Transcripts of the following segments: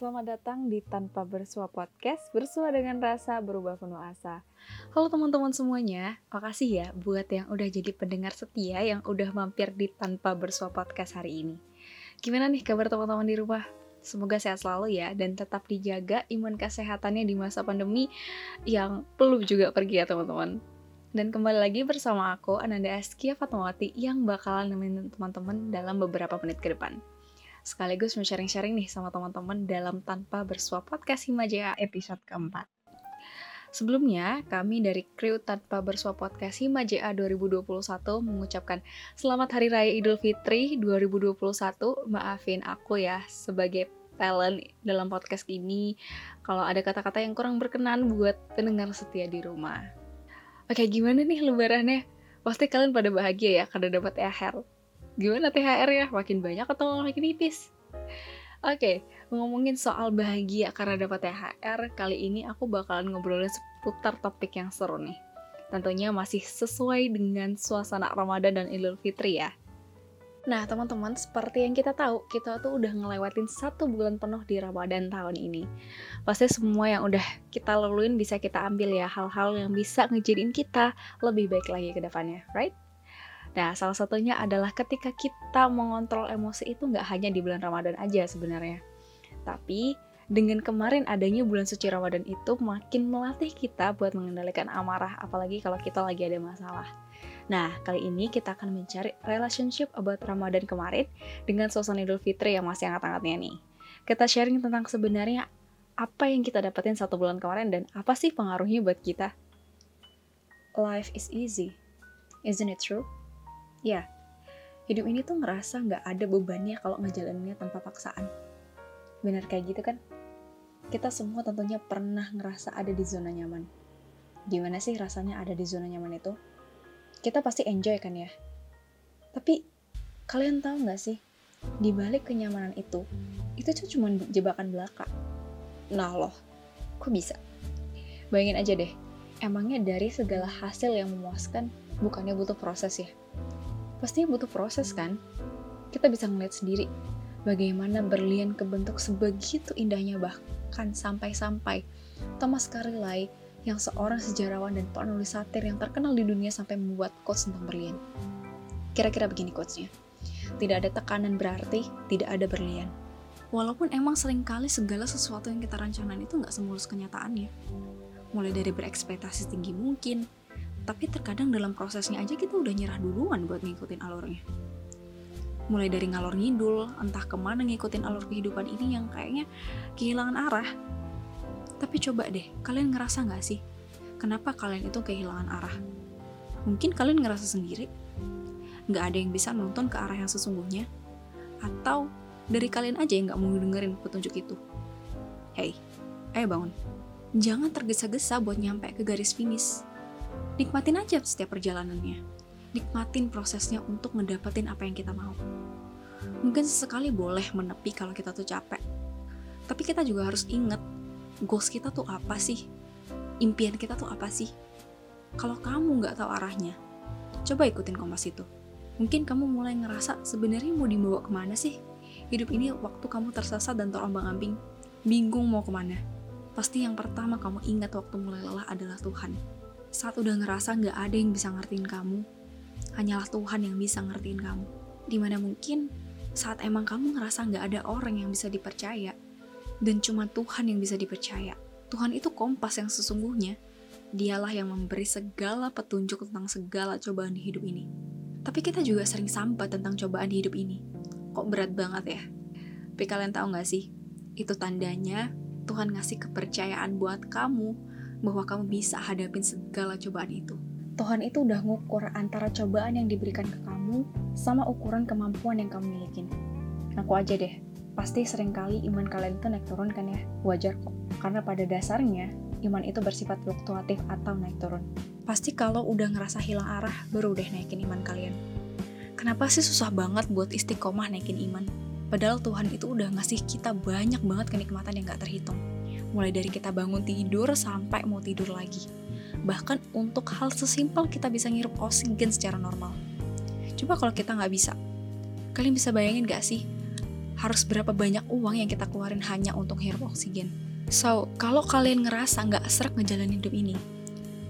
selamat datang di Tanpa Bersua Podcast Bersua dengan rasa berubah penuh asa. Halo teman-teman semuanya, makasih ya buat yang udah jadi pendengar setia yang udah mampir di Tanpa Bersua Podcast hari ini. Gimana nih kabar teman-teman di rumah? Semoga sehat selalu ya dan tetap dijaga imun kesehatannya di masa pandemi yang belum juga pergi ya teman-teman. Dan kembali lagi bersama aku, Ananda Askia Fatmawati, yang bakalan nemenin teman-teman dalam beberapa menit ke depan sekaligus sharing-sharing nih sama teman-teman dalam Tanpa Bersuap Podcast Himajaya episode keempat. Sebelumnya, kami dari kru Tanpa Bersuap Podcast Himajaya 2021 mengucapkan Selamat Hari Raya Idul Fitri 2021. Maafin aku ya sebagai talent dalam podcast ini kalau ada kata-kata yang kurang berkenan buat pendengar setia di rumah. Oke, gimana nih lebarannya? Pasti kalian pada bahagia ya karena dapat THR. Gimana THR ya? Makin banyak atau makin nipis? Oke, okay, ngomongin soal bahagia karena dapat THR, kali ini aku bakalan ngobrolin seputar topik yang seru nih. Tentunya masih sesuai dengan suasana Ramadan dan Idul Fitri ya. Nah, teman-teman, seperti yang kita tahu, kita tuh udah ngelewatin satu bulan penuh di Ramadan tahun ini. Pasti semua yang udah kita laluin bisa kita ambil ya, hal-hal yang bisa ngejadiin kita lebih baik lagi ke depannya, right? Nah, salah satunya adalah ketika kita mengontrol emosi itu nggak hanya di bulan Ramadan aja sebenarnya. Tapi dengan kemarin adanya bulan suci Ramadan itu makin melatih kita buat mengendalikan amarah, apalagi kalau kita lagi ada masalah. Nah, kali ini kita akan mencari relationship about Ramadan kemarin dengan suasana Idul Fitri yang masih hangat-hangatnya nih. Kita sharing tentang sebenarnya apa yang kita dapetin satu bulan kemarin dan apa sih pengaruhnya buat kita. Life is easy, isn't it true? Ya, hidup ini tuh ngerasa nggak ada bebannya kalau ngejalaninnya tanpa paksaan. Benar kayak gitu kan? Kita semua tentunya pernah ngerasa ada di zona nyaman. Gimana sih rasanya ada di zona nyaman itu? Kita pasti enjoy kan ya? Tapi, kalian tahu nggak sih? Di balik kenyamanan itu, itu tuh cuma jebakan belaka. Nah loh, kok bisa? Bayangin aja deh, emangnya dari segala hasil yang memuaskan, bukannya butuh proses ya? Pastinya butuh proses kan? Kita bisa ngeliat sendiri bagaimana berlian kebentuk sebegitu indahnya bahkan sampai-sampai Thomas Carlyle yang seorang sejarawan dan penulis satir yang terkenal di dunia sampai membuat quotes tentang berlian. Kira-kira begini quotesnya. Tidak ada tekanan berarti tidak ada berlian. Walaupun emang sering kali segala sesuatu yang kita rancangkan itu nggak semulus kenyataannya. Mulai dari berekspektasi tinggi mungkin, tapi terkadang dalam prosesnya aja kita udah nyerah duluan buat ngikutin alurnya. Mulai dari ngalor ngidul entah ke mana ngikutin alur kehidupan ini yang kayaknya kehilangan arah. Tapi coba deh kalian ngerasa nggak sih kenapa kalian itu kehilangan arah? Mungkin kalian ngerasa sendiri? Nggak ada yang bisa nonton ke arah yang sesungguhnya? Atau dari kalian aja yang nggak mau dengerin petunjuk itu? Hey ayo bangun. Jangan tergesa-gesa buat nyampe ke garis finish nikmatin aja setiap perjalanannya. Nikmatin prosesnya untuk ngedapetin apa yang kita mau. Mungkin sesekali boleh menepi kalau kita tuh capek. Tapi kita juga harus inget, goals kita tuh apa sih? Impian kita tuh apa sih? Kalau kamu nggak tahu arahnya, coba ikutin kompas itu. Mungkin kamu mulai ngerasa sebenarnya mau dibawa ke mana sih? Hidup ini waktu kamu tersesat dan terombang-ambing, bingung mau ke mana. Pasti yang pertama kamu ingat waktu mulai lelah adalah Tuhan saat udah ngerasa nggak ada yang bisa ngertiin kamu, hanyalah Tuhan yang bisa ngertiin kamu. Di mana mungkin saat emang kamu ngerasa nggak ada orang yang bisa dipercaya, dan cuma Tuhan yang bisa dipercaya. Tuhan itu kompas yang sesungguhnya. Dialah yang memberi segala petunjuk tentang segala cobaan di hidup ini. Tapi kita juga sering sambat tentang cobaan di hidup ini. Kok berat banget ya? Tapi kalian tahu gak sih? Itu tandanya Tuhan ngasih kepercayaan buat kamu bahwa kamu bisa hadapin segala cobaan itu. Tuhan itu udah ngukur antara cobaan yang diberikan ke kamu sama ukuran kemampuan yang kamu miliki. Aku aja deh, pasti sering kali iman kalian itu naik turun kan ya, wajar kok. Karena pada dasarnya, iman itu bersifat fluktuatif atau naik turun. Pasti kalau udah ngerasa hilang arah, baru deh naikin iman kalian. Kenapa sih susah banget buat istiqomah naikin iman? Padahal Tuhan itu udah ngasih kita banyak banget kenikmatan yang gak terhitung mulai dari kita bangun tidur sampai mau tidur lagi. Bahkan untuk hal sesimpel kita bisa ngirup oksigen secara normal. Coba kalau kita nggak bisa, kalian bisa bayangin gak sih? harus berapa banyak uang yang kita keluarin hanya untuk hirup oksigen. So, kalau kalian ngerasa nggak serak ngejalanin hidup ini,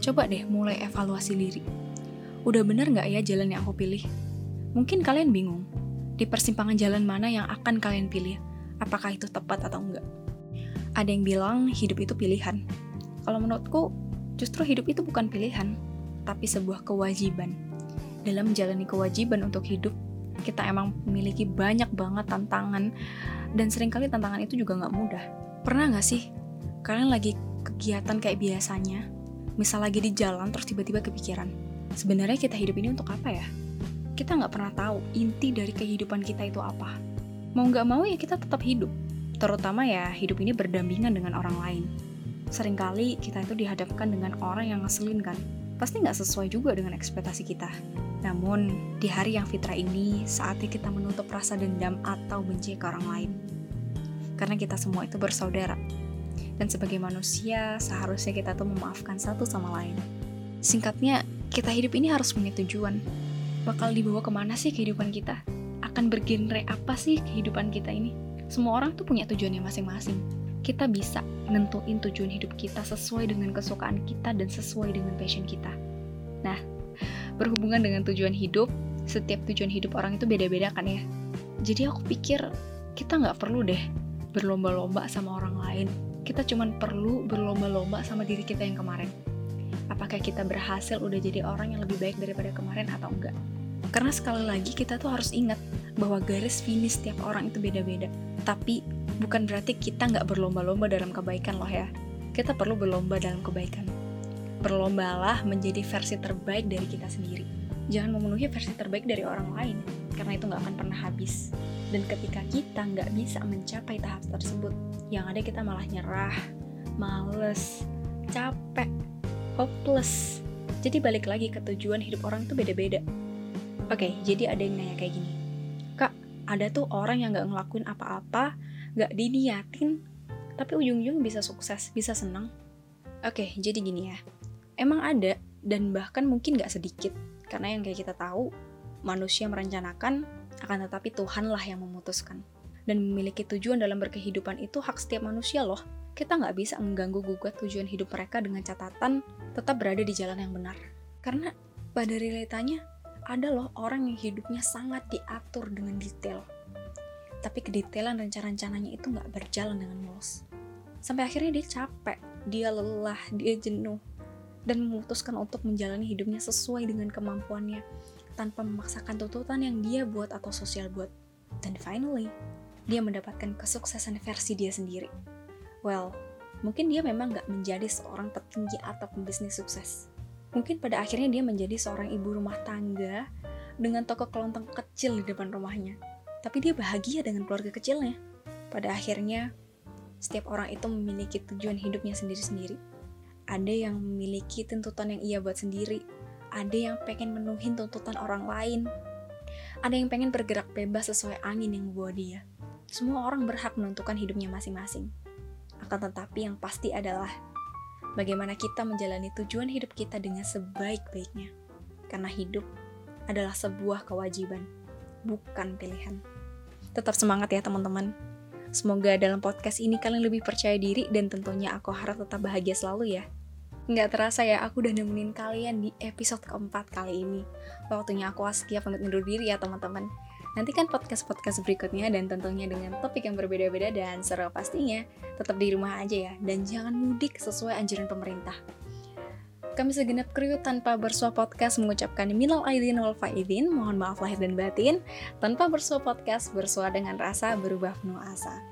coba deh mulai evaluasi diri. Udah bener nggak ya jalan yang aku pilih? Mungkin kalian bingung, di persimpangan jalan mana yang akan kalian pilih? Apakah itu tepat atau enggak? Ada yang bilang hidup itu pilihan. Kalau menurutku, justru hidup itu bukan pilihan, tapi sebuah kewajiban. Dalam menjalani kewajiban untuk hidup, kita emang memiliki banyak banget tantangan dan sering kali tantangan itu juga nggak mudah. Pernah nggak sih kalian lagi kegiatan kayak biasanya, misal lagi di jalan terus tiba-tiba kepikiran, sebenarnya kita hidup ini untuk apa ya? Kita nggak pernah tahu inti dari kehidupan kita itu apa. Mau nggak mau ya kita tetap hidup, terutama ya hidup ini berdampingan dengan orang lain. Seringkali kita itu dihadapkan dengan orang yang ngeselin kan, pasti nggak sesuai juga dengan ekspektasi kita. Namun, di hari yang fitrah ini, saatnya kita menutup rasa dendam atau benci ke orang lain. Karena kita semua itu bersaudara. Dan sebagai manusia, seharusnya kita tuh memaafkan satu sama lain. Singkatnya, kita hidup ini harus punya tujuan. Bakal dibawa ke mana sih kehidupan kita? Akan bergenre apa sih kehidupan kita ini? Semua orang tuh punya tujuannya masing-masing. Kita bisa nentuin tujuan hidup kita sesuai dengan kesukaan kita dan sesuai dengan passion kita. Nah, berhubungan dengan tujuan hidup, setiap tujuan hidup orang itu beda-beda kan ya. Jadi aku pikir kita nggak perlu deh berlomba-lomba sama orang lain. Kita cuma perlu berlomba-lomba sama diri kita yang kemarin. Apakah kita berhasil udah jadi orang yang lebih baik daripada kemarin atau enggak? Karena sekali lagi kita tuh harus ingat bahwa garis finish setiap orang itu beda-beda. Tapi bukan berarti kita nggak berlomba-lomba dalam kebaikan loh ya. Kita perlu berlomba dalam kebaikan berlombalah menjadi versi terbaik dari kita sendiri. Jangan memenuhi versi terbaik dari orang lain, karena itu nggak akan pernah habis. Dan ketika kita nggak bisa mencapai tahap tersebut, yang ada kita malah nyerah, males, capek, hopeless. Jadi balik lagi ke tujuan hidup orang itu beda-beda. Oke, jadi ada yang nanya kayak gini. Ada tuh orang yang nggak ngelakuin apa-apa, nggak diniatin, tapi ujung-ujung bisa sukses, bisa senang. Oke, jadi gini ya. Emang ada dan bahkan mungkin gak sedikit. Karena yang kayak kita tahu manusia merencanakan akan tetapi Tuhanlah yang memutuskan. Dan memiliki tujuan dalam berkehidupan itu hak setiap manusia loh. Kita nggak bisa mengganggu gugat tujuan hidup mereka dengan catatan tetap berada di jalan yang benar. Karena pada realitanya ada loh orang yang hidupnya sangat diatur dengan detail tapi kedetailan rencana-rencananya itu nggak berjalan dengan mulus sampai akhirnya dia capek dia lelah dia jenuh dan memutuskan untuk menjalani hidupnya sesuai dengan kemampuannya tanpa memaksakan tuntutan yang dia buat atau sosial buat. Dan finally, dia mendapatkan kesuksesan versi dia sendiri. Well, mungkin dia memang gak menjadi seorang petinggi atau pembisnis sukses. Mungkin pada akhirnya dia menjadi seorang ibu rumah tangga dengan toko kelontong kecil di depan rumahnya. Tapi dia bahagia dengan keluarga kecilnya. Pada akhirnya, setiap orang itu memiliki tujuan hidupnya sendiri-sendiri ada yang memiliki tuntutan yang ia buat sendiri, ada yang pengen menuhin tuntutan orang lain, ada yang pengen bergerak bebas sesuai angin yang membawa dia. Semua orang berhak menentukan hidupnya masing-masing. Akan tetapi yang pasti adalah bagaimana kita menjalani tujuan hidup kita dengan sebaik-baiknya. Karena hidup adalah sebuah kewajiban, bukan pilihan. Tetap semangat ya teman-teman. Semoga dalam podcast ini kalian lebih percaya diri dan tentunya aku harap tetap bahagia selalu ya. Nggak terasa ya, aku udah nemenin kalian di episode keempat kali ini. Waktunya aku Askia pamit undur diri ya teman-teman. Nantikan podcast-podcast berikutnya dan tentunya dengan topik yang berbeda-beda dan seru pastinya. Tetap di rumah aja ya, dan jangan mudik sesuai anjuran pemerintah. Kami segenap kru tanpa bersuap podcast mengucapkan minal aidin wal faidin, mohon maaf lahir dan batin. Tanpa bersuap podcast, bersuah dengan rasa berubah penuh asa.